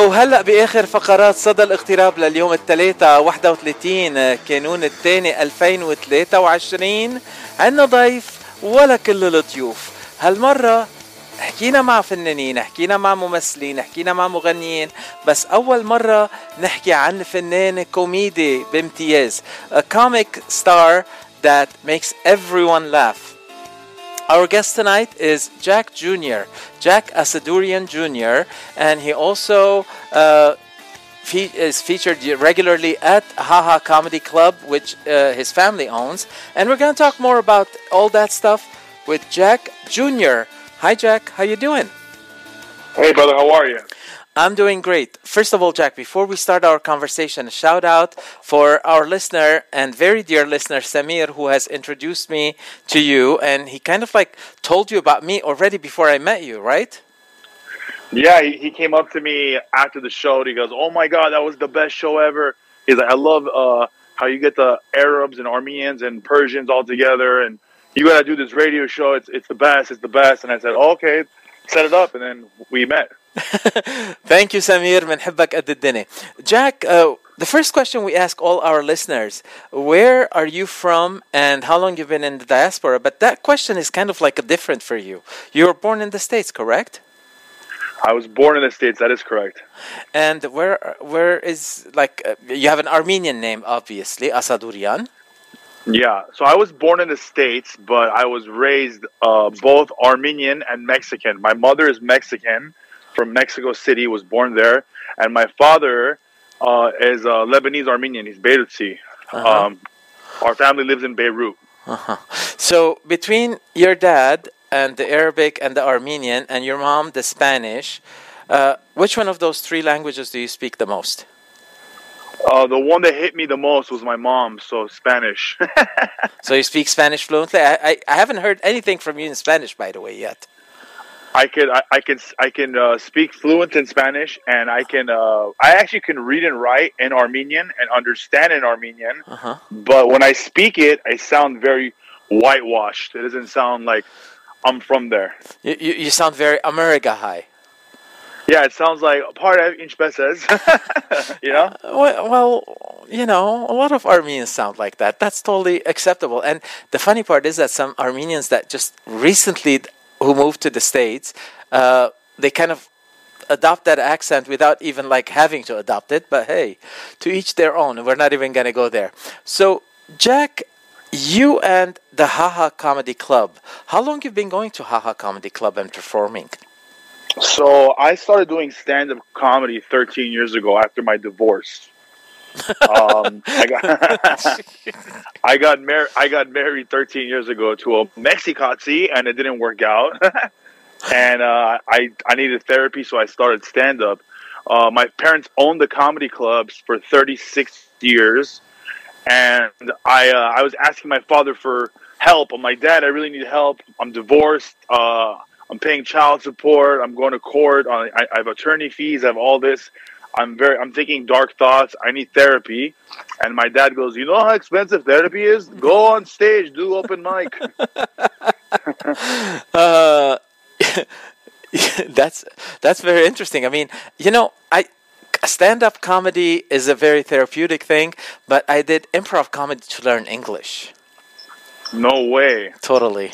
وهلا بآخر فقرات صدى الاغتراب لليوم الثلاثاء 31 كانون الثاني 2023 عندنا ضيف ولا كل الضيوف. هالمرة حكينا مع فنانين حكينا مع ممثلين حكينا مع مغنيين بس أول مرة نحكي عن فنان كوميدي بامتياز a comic star that makes everyone laugh. Our guest tonight is Jack Jr., Jack Asadurian Jr., and he also uh, fe- is featured regularly at Haha Comedy Club, which uh, his family owns. And we're going to talk more about all that stuff with Jack Jr. Hi, Jack. How you doing? Hey, brother. How are you? I'm doing great. First of all, Jack, before we start our conversation, a shout out for our listener and very dear listener, Samir, who has introduced me to you. And he kind of like told you about me already before I met you, right? Yeah, he, came up to me after the show. And he goes, "Oh my god, that was the best show ever." He's like, "I love uh, how you get the Arabs and Armenians and Persians all together, and you got to do this radio show. It's it's the best. It's the best." And I said, oh, "Okay, set it up." And then we met. Thank you, Samir. بنحبك قد الدنيا. Jack, uh, the first question we ask all our listeners, where are you from and how long you've been in the diaspora? But that question is kind of like a different for you. You were born in the States, correct? I was born in the states. That is correct. And where where is like uh, you have an Armenian name, obviously, Asadurian. Yeah. So I was born in the states, but I was raised uh, both Armenian and Mexican. My mother is Mexican from Mexico City, was born there, and my father uh, is a Lebanese Armenian. He's Beiruti. Uh-huh. Um, our family lives in Beirut. Uh-huh. So between your dad and the Arabic and the Armenian, and your mom the Spanish, uh, which one of those three languages do you speak the most? Uh, the one that hit me the most was my mom, so Spanish. so you speak Spanish fluently. I, I, I haven't heard anything from you in Spanish, by the way, yet. I can I, I can I can uh, speak fluent in Spanish, and I can uh, I actually can read and write in Armenian and understand in Armenian. Uh-huh. But when I speak it, I sound very whitewashed. It doesn't sound like I'm from there. You, you, you sound very America high. Yeah, it sounds like part of inch says. you know. Well, well, you know, a lot of Armenians sound like that. That's totally acceptable. And the funny part is that some Armenians that just recently who moved to the states, uh, they kind of adopt that accent without even like having to adopt it. But hey, to each their own. We're not even gonna go there. So, Jack, you and the Haha Comedy Club. How long you've been going to Haha Comedy Club and performing? So I started doing stand-up comedy 13 years ago after my divorce. Um, I got I got married. I got married 13 years ago to a Mexicatzi, and it didn't work out. and uh, I I needed therapy, so I started stand up. Uh, my parents owned the comedy clubs for 36 years, and I uh, I was asking my father for help. I'm like, Dad, I really need help. I'm divorced. Uh, I'm paying child support. I'm going to court. I, I have attorney fees. I have all this. I'm very I'm thinking dark thoughts. I need therapy. And my dad goes, You know how expensive therapy is? Go on stage, do open mic. uh, that's that's very interesting. I mean, you know, I stand up comedy is a very therapeutic thing, but I did improv comedy to learn English. No way. Totally.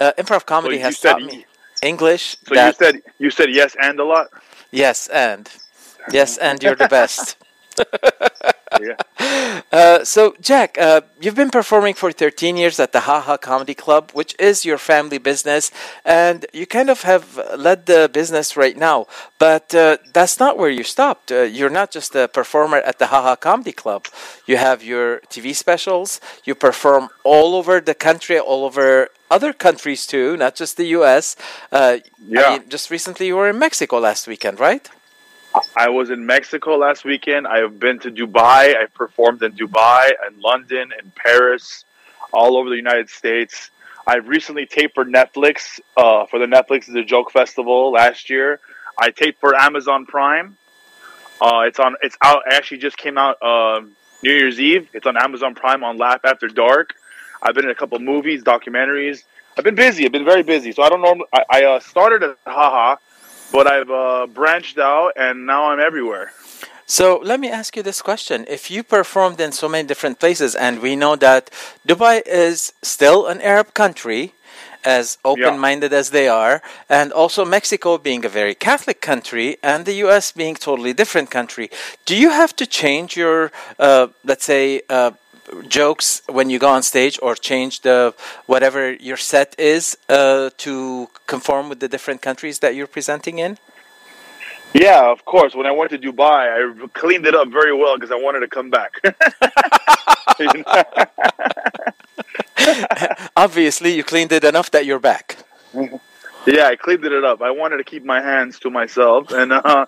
Uh, improv comedy so has taught me English. So you said you said yes and a lot? Yes, and Yes, and you're the best. yeah. Uh, so, Jack, uh, you've been performing for 13 years at the Haha Comedy Club, which is your family business, and you kind of have led the business right now. But uh, that's not where you stopped. Uh, you're not just a performer at the Haha Comedy Club. You have your TV specials. You perform all over the country, all over other countries too, not just the U.S. yeah. I mean, just recently you were in Mexico last weekend, right? I was in Mexico last weekend. I have been to Dubai. I performed in Dubai and London and Paris, all over the United States. I've recently taped for Netflix uh, for the Netflix The Joke Festival last year. I taped for Amazon Prime. Uh, it's on. It's out. Actually, just came out uh, New Year's Eve. It's on Amazon Prime on Laugh After Dark. I've been in a couple movies, documentaries. I've been busy. I've been very busy. So I don't normally. I, I uh, started at Haha but I've uh, branched out, and now I'm everywhere. So let me ask you this question. If you performed in so many different places, and we know that Dubai is still an Arab country, as open minded as they are, and also Mexico being a very Catholic country, and the US being totally different country, do you have to change your, uh, let's say, uh, jokes when you go on stage or change the whatever your set is uh, to conform with the different countries that you're presenting in? Yeah, of course. When I went to Dubai, I cleaned it up very well because I wanted to come back. Obviously, you cleaned it enough that you're back. Yeah, I cleaned it up. I wanted to keep my hands to myself, and uh,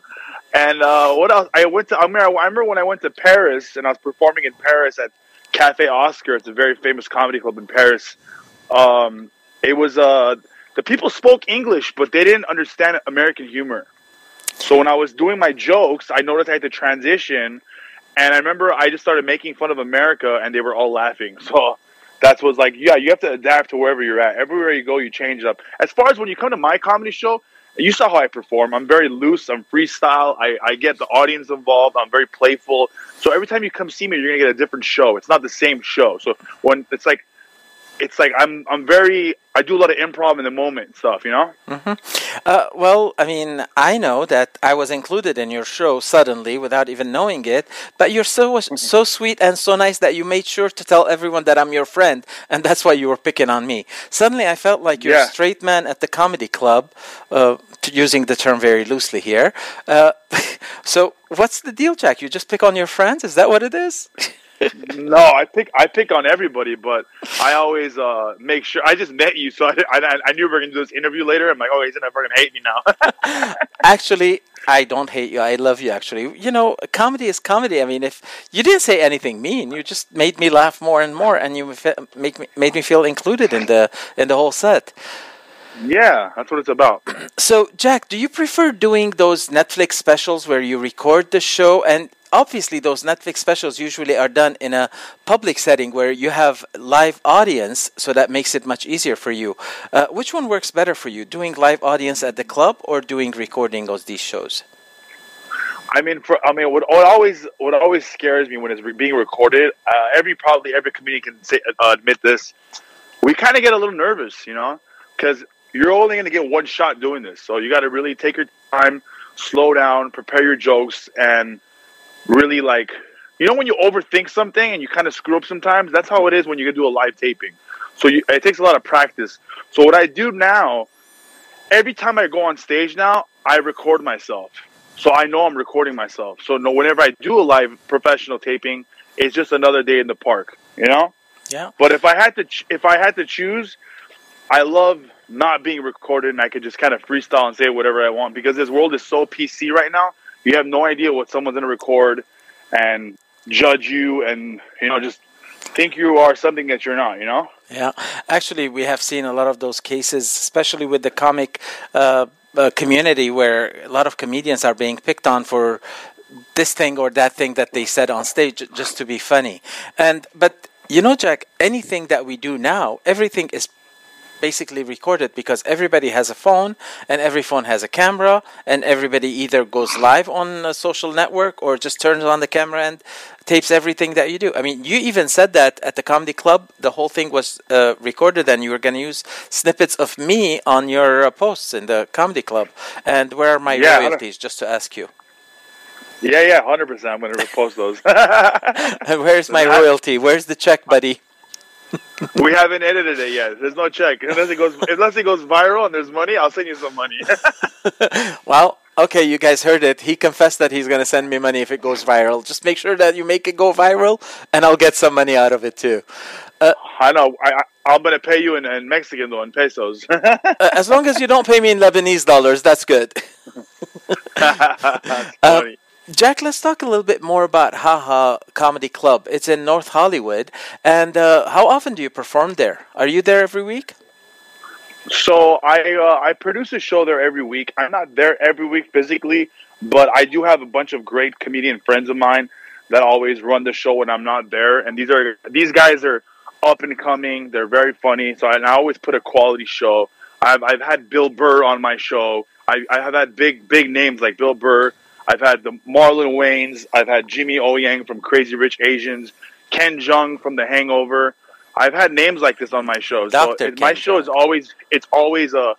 and uh, what else? I went to. I remember, I remember when I went to Paris and I was performing in Paris at Cafe Oscar. It's a very famous comedy club in Paris. Um, it was uh, the people spoke English, but they didn't understand American humor. So when I was doing my jokes, I noticed I had to transition, and I remember I just started making fun of America, and they were all laughing. So that's was like, yeah, you have to adapt to wherever you're at. Everywhere you go, you change it up. As far as when you come to my comedy show, you saw how I perform. I'm very loose. I'm freestyle. I, I get the audience involved. I'm very playful. So every time you come see me, you're gonna get a different show. It's not the same show. So when it's like it's like I'm I'm very I do a lot of improv in the moment stuff, you know. Mm-hmm. Uh, well, I mean, I know that I was included in your show suddenly without even knowing it, but you're so Mm-hmm. so sweet and so nice that you made sure to tell everyone that I'm your friend, and that's why you were picking on me. Suddenly, I felt like you're Yeah. a straight man at the comedy club, uh, using the term very loosely here. Uh, so, what's the deal, Jack? You just pick on your friends? Is that what it is? No, I pick I pick on everybody, but I always uh, make sure. I just met you, so I, I, I knew we were gonna do this interview later. I'm like, oh, he's gonna fucking hate me now. Actually, I don't hate you. I love you. Actually, you know, comedy is comedy. I mean, if you didn't say anything mean, you just made me laugh more and more, and you make me made me feel included in the in the whole set. Yeah, that's what it's about. So, Jack, do you prefer doing those Netflix specials where you record the show? And obviously, those Netflix specials usually are done in a public setting where you have live audience, so that makes it much easier for you. Uh, which one works better for you, doing live audience at the club or doing recording of these shows? I mean, for I mean, what, what always what always scares me when it's re- being recorded. Uh, every probably every comedian can say, uh, admit this. We kind of get a little nervous, you know, because you're only going to get one shot doing this. So you got to really take your time, slow down, prepare your jokes, and really like, you know, when you overthink something and you kind of screw up sometimes. That's how it is when you do a live taping. So you, it takes a lot of practice. So what I do now, every time I go on stage now, I record myself. So I know I'm recording myself. So no, whenever I do a live professional taping, it's just another day in the park, you know. Yeah. But if I had to, ch- if I had to choose, I love not being recorded and I could just kind of freestyle and say whatever I want because this world is so PC right now. You have no idea what someone's gonna record and judge you and you know just think you are something that you're not. You know. Yeah, actually, we have seen a lot of those cases, especially with the comic uh, uh, community, where a lot of comedians are being picked on for this thing or that thing that they said on stage just to be funny. And but you know, Jack, anything that we do now, everything is basically recorded because everybody has a phone and every phone has a camera and everybody either goes live on a social network or just turns on the camera and tapes everything that you do. I mean, you even said that at the comedy club, the whole thing was uh, recorded and you were going to use snippets of me on your uh, posts in the comedy club. And where are my Yeah, royalties, just to ask you? Yeah, yeah, hundred percent. I'm gonna repost those. Where's my royalty? Where's the check, buddy? we haven't edited it yet. There's no check unless it goes unless it goes viral and there's money. I'll send you some money. Well, okay, you guys heard it. He confessed that he's going to send me money if it goes viral. Just make sure that you make it go viral, and I'll get some money out of it too. I know. I, I, I'm gonna pay you in, in Mexican though, in pesos. Uh, as long as you don't pay me in Lebanese dollars, that's good. That's Uh. Jack, let's talk a little bit more about Haha Comedy Club. It's in North Hollywood, and uh, how often do you perform there? Are you there every week? So I uh, I produce a show there every week. I'm not there every week physically, but I do have a bunch of great comedian friends of mine that always run the show when I'm not there. And these are these guys are up and coming. They're very funny. So I, I always put a quality show. I've I've had Bill Burr on my show. I, I have had big big names like Bill Burr. I've had the Marlon Wayans. I've had Jimmy O Yang from Crazy Rich Asians. Ken Jeong from The Hangover. I've had names like this on my show. So it- my show is always it's always a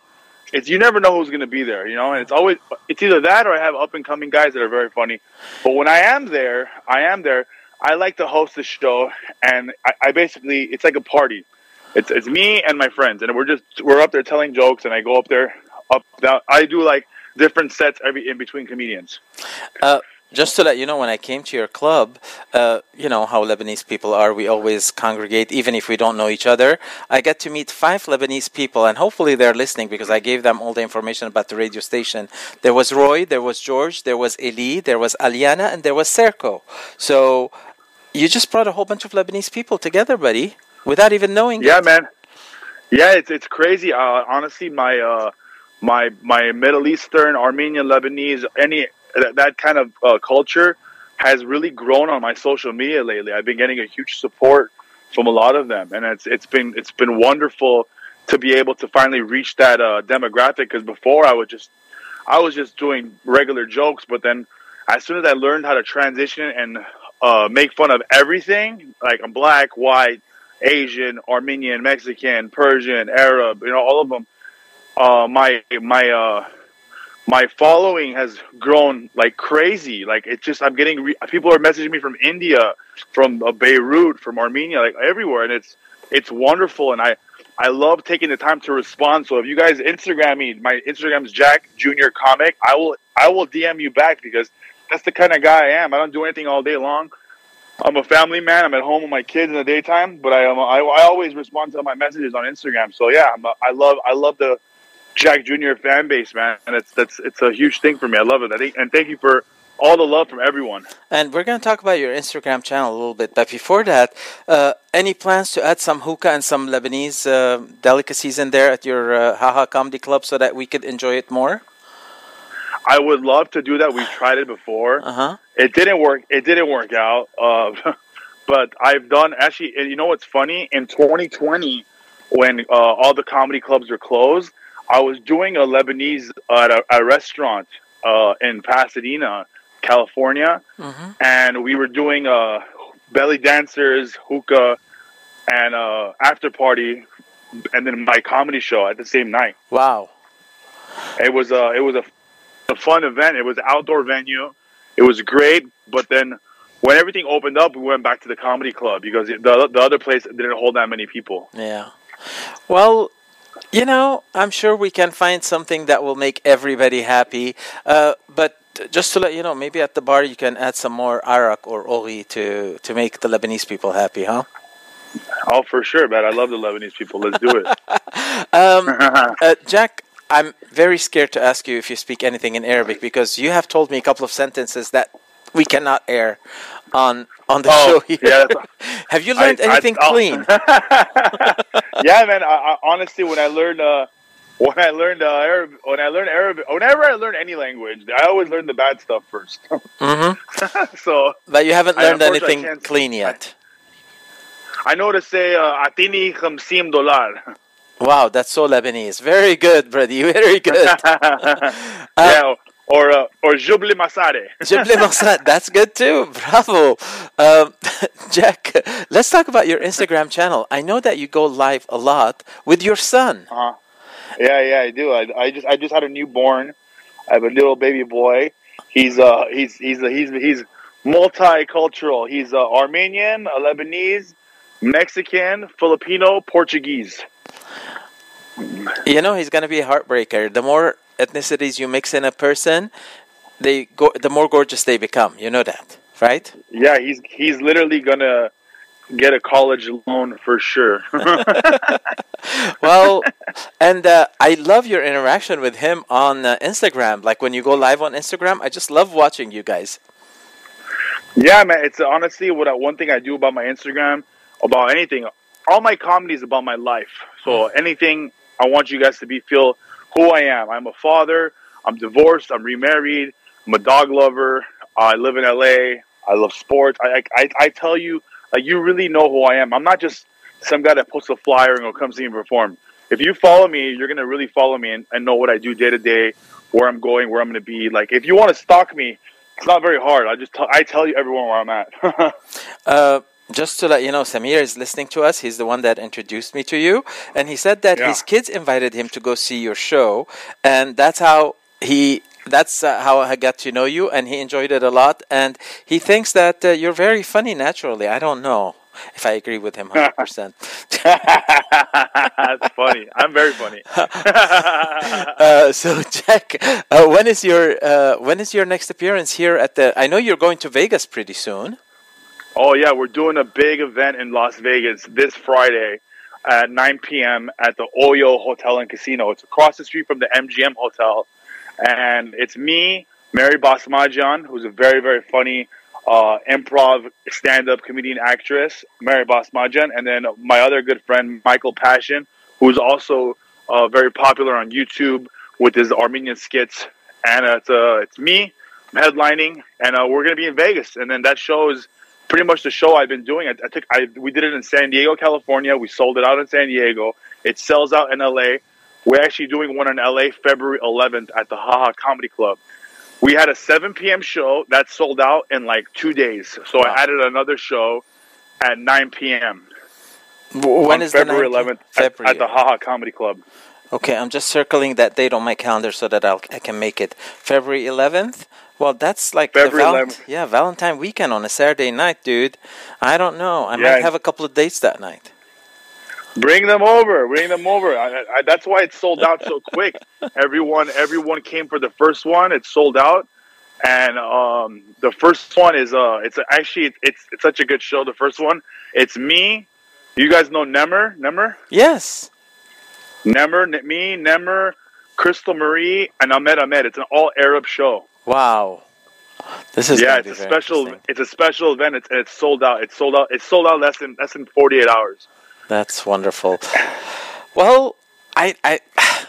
it's you never know who's going to be there, you know, and it's always it's either that or I have up and coming guys that are very funny. But when I am there, I am there. I like to host the show, and I, I basically it's like a party. It's it's me and my friends, and we're just we're up there telling jokes, and I go up there up down. I do like different sets every in between comedians. Uh, just to let you know, when I came to your club, uh, you know how Lebanese people are. We always congregate, even if we don't know each other. I get to meet five Lebanese people, and hopefully they're listening because I gave them all the information about the radio station. There was Roy, there was George, there was Eli, there was Aliana, and there was Serko. So you just brought a whole bunch of Lebanese people together, buddy, without even knowing Yeah, it. man. Yeah, it's it's crazy. Uh, honestly, my uh, my my Middle Eastern, Armenian, Lebanese, any that, that kind of uh, culture has really grown on my social media lately. I've been getting a huge support from a lot of them, and it's it's been it's been wonderful to be able to finally reach that uh, demographic. Because before I was just I was just doing regular jokes, but then as soon as I learned how to transition and uh, make fun of everything, like I'm black, white, Asian, Armenian, Mexican, Persian, Arab, you know, all of them. Uh, my my uh, my following has grown like crazy. Like it's just I'm getting re- people are messaging me from India, from uh, Beirut, from Armenia, like everywhere, and it's it's wonderful. And I I love taking the time to respond. So if you guys Instagram me, my Instagram is Jack Junior Comic. I will I will DM you back because that's the kind of guy I am. I don't do anything all day long. I'm a family man. I'm at home with my kids in the daytime, but I am I, I always respond to my messages on Instagram. So yeah, I'm a, I love I love the Jack Junior fan base, man, and it's that's it's a huge thing for me. I love it. I think, and thank you for all the love from everyone. And we're going to talk about your Instagram channel a little bit. But before that, uh, any plans to add some hookah and some Lebanese uh, delicacies in there at your uh, Haha Comedy Club so that we could enjoy it more? I would love to do that. We've tried it before. Uh huh. It didn't work. It didn't work out. Uh, but I've done actually. and You know what's funny? In 2020, when uh, all the comedy clubs were closed, I was doing a Lebanese at a, a restaurant uh, in Pasadena, California, hmm and we were doing uh, belly dancers, hookah, and uh, after party, and then my comedy show at the same night. Wow. It was a it was a, a fun event. It was an outdoor venue. It was great. But then when everything opened up, we went back to the comedy club because the the other place didn't hold that many people. Yeah. Well, you know, I'm sure we can find something that will make everybody happy. Uh, but just to let you know, maybe at the bar you can add some more arak or ori to, to make the Lebanese people happy, huh? Oh, for sure, man. I love the Lebanese people. Let's do it. Um, uh, Jack, I'm very scared to ask you if you speak anything in Arabic because you have told me a couple of sentences that we cannot air on on the Oh, show here. yeah, have you learned I- I- anything I'll- clean? yeah, man. I, I, honestly, when I learned uh, when I learned uh, Arab, when I learned Arabic, whenever I learn any language, I always learn the bad stuff first. hmm so But you haven't learned anything clean yet. I know to say uh, "atini khamsim dollar." Wow, that's so Lebanese. Very good, Brady. Very good. yeah, or uh, or jubli masare. Jibli Marsad, that's good too. Bravo. Um, Jack, let's talk about your Instagram channel. I know that you go live a lot with your son. Uh-huh. Yeah, yeah, I do. I, I just I just had a newborn. I have a little baby boy. He's uh he's he's he's he's multicultural. He's uh, Armenian, a Lebanese, Mexican, Filipino, Portuguese. You know, he's going to be a heartbreaker. The more ethnicities you mix in a person, they go, the more gorgeous they become. You know that, right? Yeah, he's he's literally gonna get a college loan for sure. Well, and uh, I love your interaction with him on uh, Instagram. Like when you go live on Instagram, I just love watching you guys. Yeah, man. It's honestly what I, one thing I do about my Instagram, about anything. All my comedy is about my life. So anything I want you guys to be feel who I am. I'm a father. I'm divorced. I'm remarried. I'm a dog lover. I live in LA. I love sports. I I, I tell you, like you really know who I am. I'm not just some guy that posts a flyer and will come see me perform. if you follow me, you're gonna really follow me and, and know what I do day to day, where I'm going, where I'm gonna be. Like, if you want to stalk me, it's not very hard. I just t- I tell you everyone where I'm at. uh, just to let you know, Samir is listening to us. He's the one that introduced me to you, and he said that Yeah. his kids invited him to go see your show, and that's how he. That's uh, how I got to know you, and he enjoyed it a lot. And he thinks that uh, you're very funny naturally. I don't know if I agree with him 100%. That's funny. I'm very funny. uh, so, Jack, uh, when is your uh, when is your next appearance here at the? I know you're going to Vegas pretty soon. Oh yeah, we're doing a big event in Las Vegas this Friday at 9 p.m. at the Oyo Hotel and Casino. It's across the street from the MGM Hotel, and it's me, Mary Basmadjian, who's a very very funny uh, improv stand-up comedian actress, Mary Basmadjian, and then my other good friend Michael Passion, who's also uh, very popular on YouTube with his Armenian skits. And uh, it's it's me I'm headlining, and uh, we're gonna be in Vegas, and then that show is pretty much the show I've been doing. I, I took I we did it in San Diego, California. We sold it out in San Diego. It sells out in LA. We're actually doing one in LA February 11th at the Haha Comedy Club. We had a 7 p.m. show that sold out in like two days. So Wow. I added another show at 9 p.m. When is February the 11th 19th? at, February. at the Haha Comedy Club. Okay, I'm just circling that date on my calendar so that I'll, I can make it. February 11th. Well, that's like the February val- 11th. yeah Valentine weekend on a Saturday night, dude. I don't know. I Yeah. might have a couple of dates that night. Bring them over. Bring them over. I, I, that's why it sold out so quick. everyone, everyone came for the first one. It sold out, and um, the first one is uh, it's actually it's it's such a good show. The first one, it's me. You guys know Nemr, Nemr, Yes. Nemr, Ne- me, Nemr, Crystal Marie, and Ahmed Ahmed. It's an all Arab show. Wow. This is yeah, it's a special. It's a special event. It's and it's sold out. It's sold out. It's sold out less than less than forty eight hours. That's wonderful. Well, I I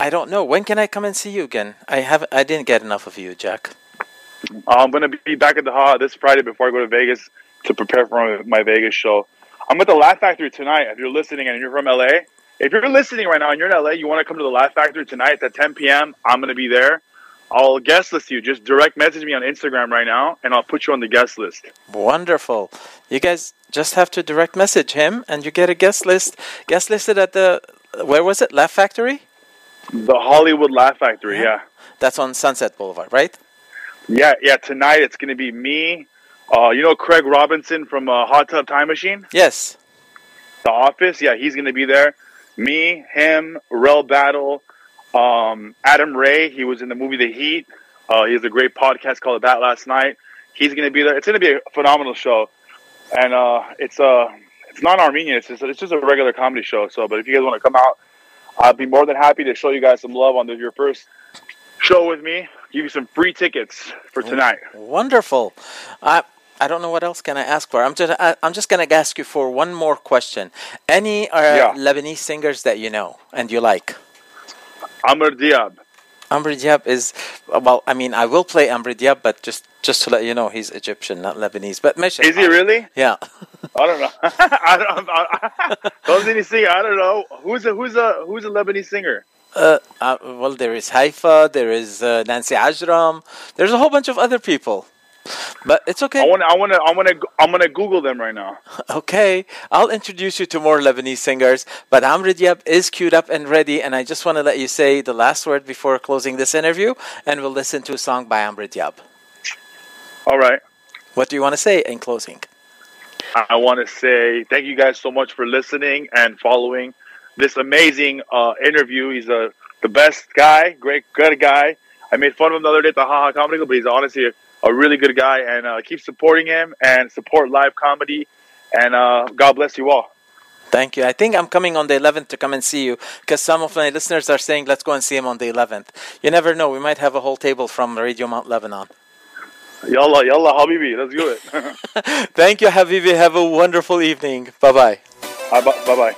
I don't know. When can I come and see you again? I have I didn't get enough of you, Jack. I'm gonna be back at the Ha this Friday before I go to Vegas to prepare for my Vegas show. I'm at the Laugh Factory tonight. If you're listening and you're from LA, if you're listening right now and you're in LA, you want to come to the Laugh Factory tonight at 10 p.m. I'm gonna be there. I'll guest list you. Just direct message me on Instagram right now, and I'll put you on the guest list. Wonderful. You guys just have to direct message him and you get a guest list. Guest listed at the where was it? Laugh Factory? The Hollywood Laugh Factory. Yeah. Yeah, That's on Sunset Boulevard, right? yeah, yeah. Tonight it's gonna be me. Uh, you know Craig Robinson from uh, Hot Tub Time Machine. Yes. The Office, yeah, he's gonna be there. Me, him, Rel Battle, um, Adam Ray. He was in the movie The Heat. Uh, he has a great podcast called That Last Night. He's gonna be there. It's gonna be a phenomenal show, and uh, it's uh, it's not Armenian. It's just it's just a regular comedy show. So, but if you guys want to come out, I'd be more than happy to show you guys some love on the, your first show with me. Give you some free tickets for tonight. Wonderful. I I don't know what else can I ask for. I'm just I, I'm just gonna ask you for one more question. Any uh, Yeah. Lebanese singers that you know and you like? Amr Diab. Amr Diab is well. I mean, I will play Amr Diab, but just just to let you know, he's Egyptian, not Lebanese. But Mesh, Is he really? Yeah. I don't know. I don't. I, don't any singer. I don't know. Who's a who's a who's a Lebanese singer? Uh, uh, well, there is Haifa, there is uh, Nancy Ajram, there's a whole bunch of other people, but it's okay. I want. I want to. I want to. I'm gonna Google them right now. Okay, I'll introduce you to more Lebanese singers, but Amr Diab is queued up and ready, and I just want to let you say the last word before closing this interview, and we'll listen to a song by Amr Diab. All right. What do you want to say in closing? I want to say thank you guys so much for listening and following this amazing uh, interview. He's a the best guy, great good guy. I made fun of him the other day at the Haha Comedy Club, but he's honestly a really good guy. And uh, keep supporting him and support live comedy. And uh, God bless you all. Thank you. I think I'm coming on the 11th to come and see you because some of my listeners are saying, let's go and see him on the 11th. You never know. We might have a whole table from Radio Mount Lebanon. Yalla, yalla, habibi. Let's do it. Thank you, Habibi. Have a wonderful evening. Bye bye. bye bye.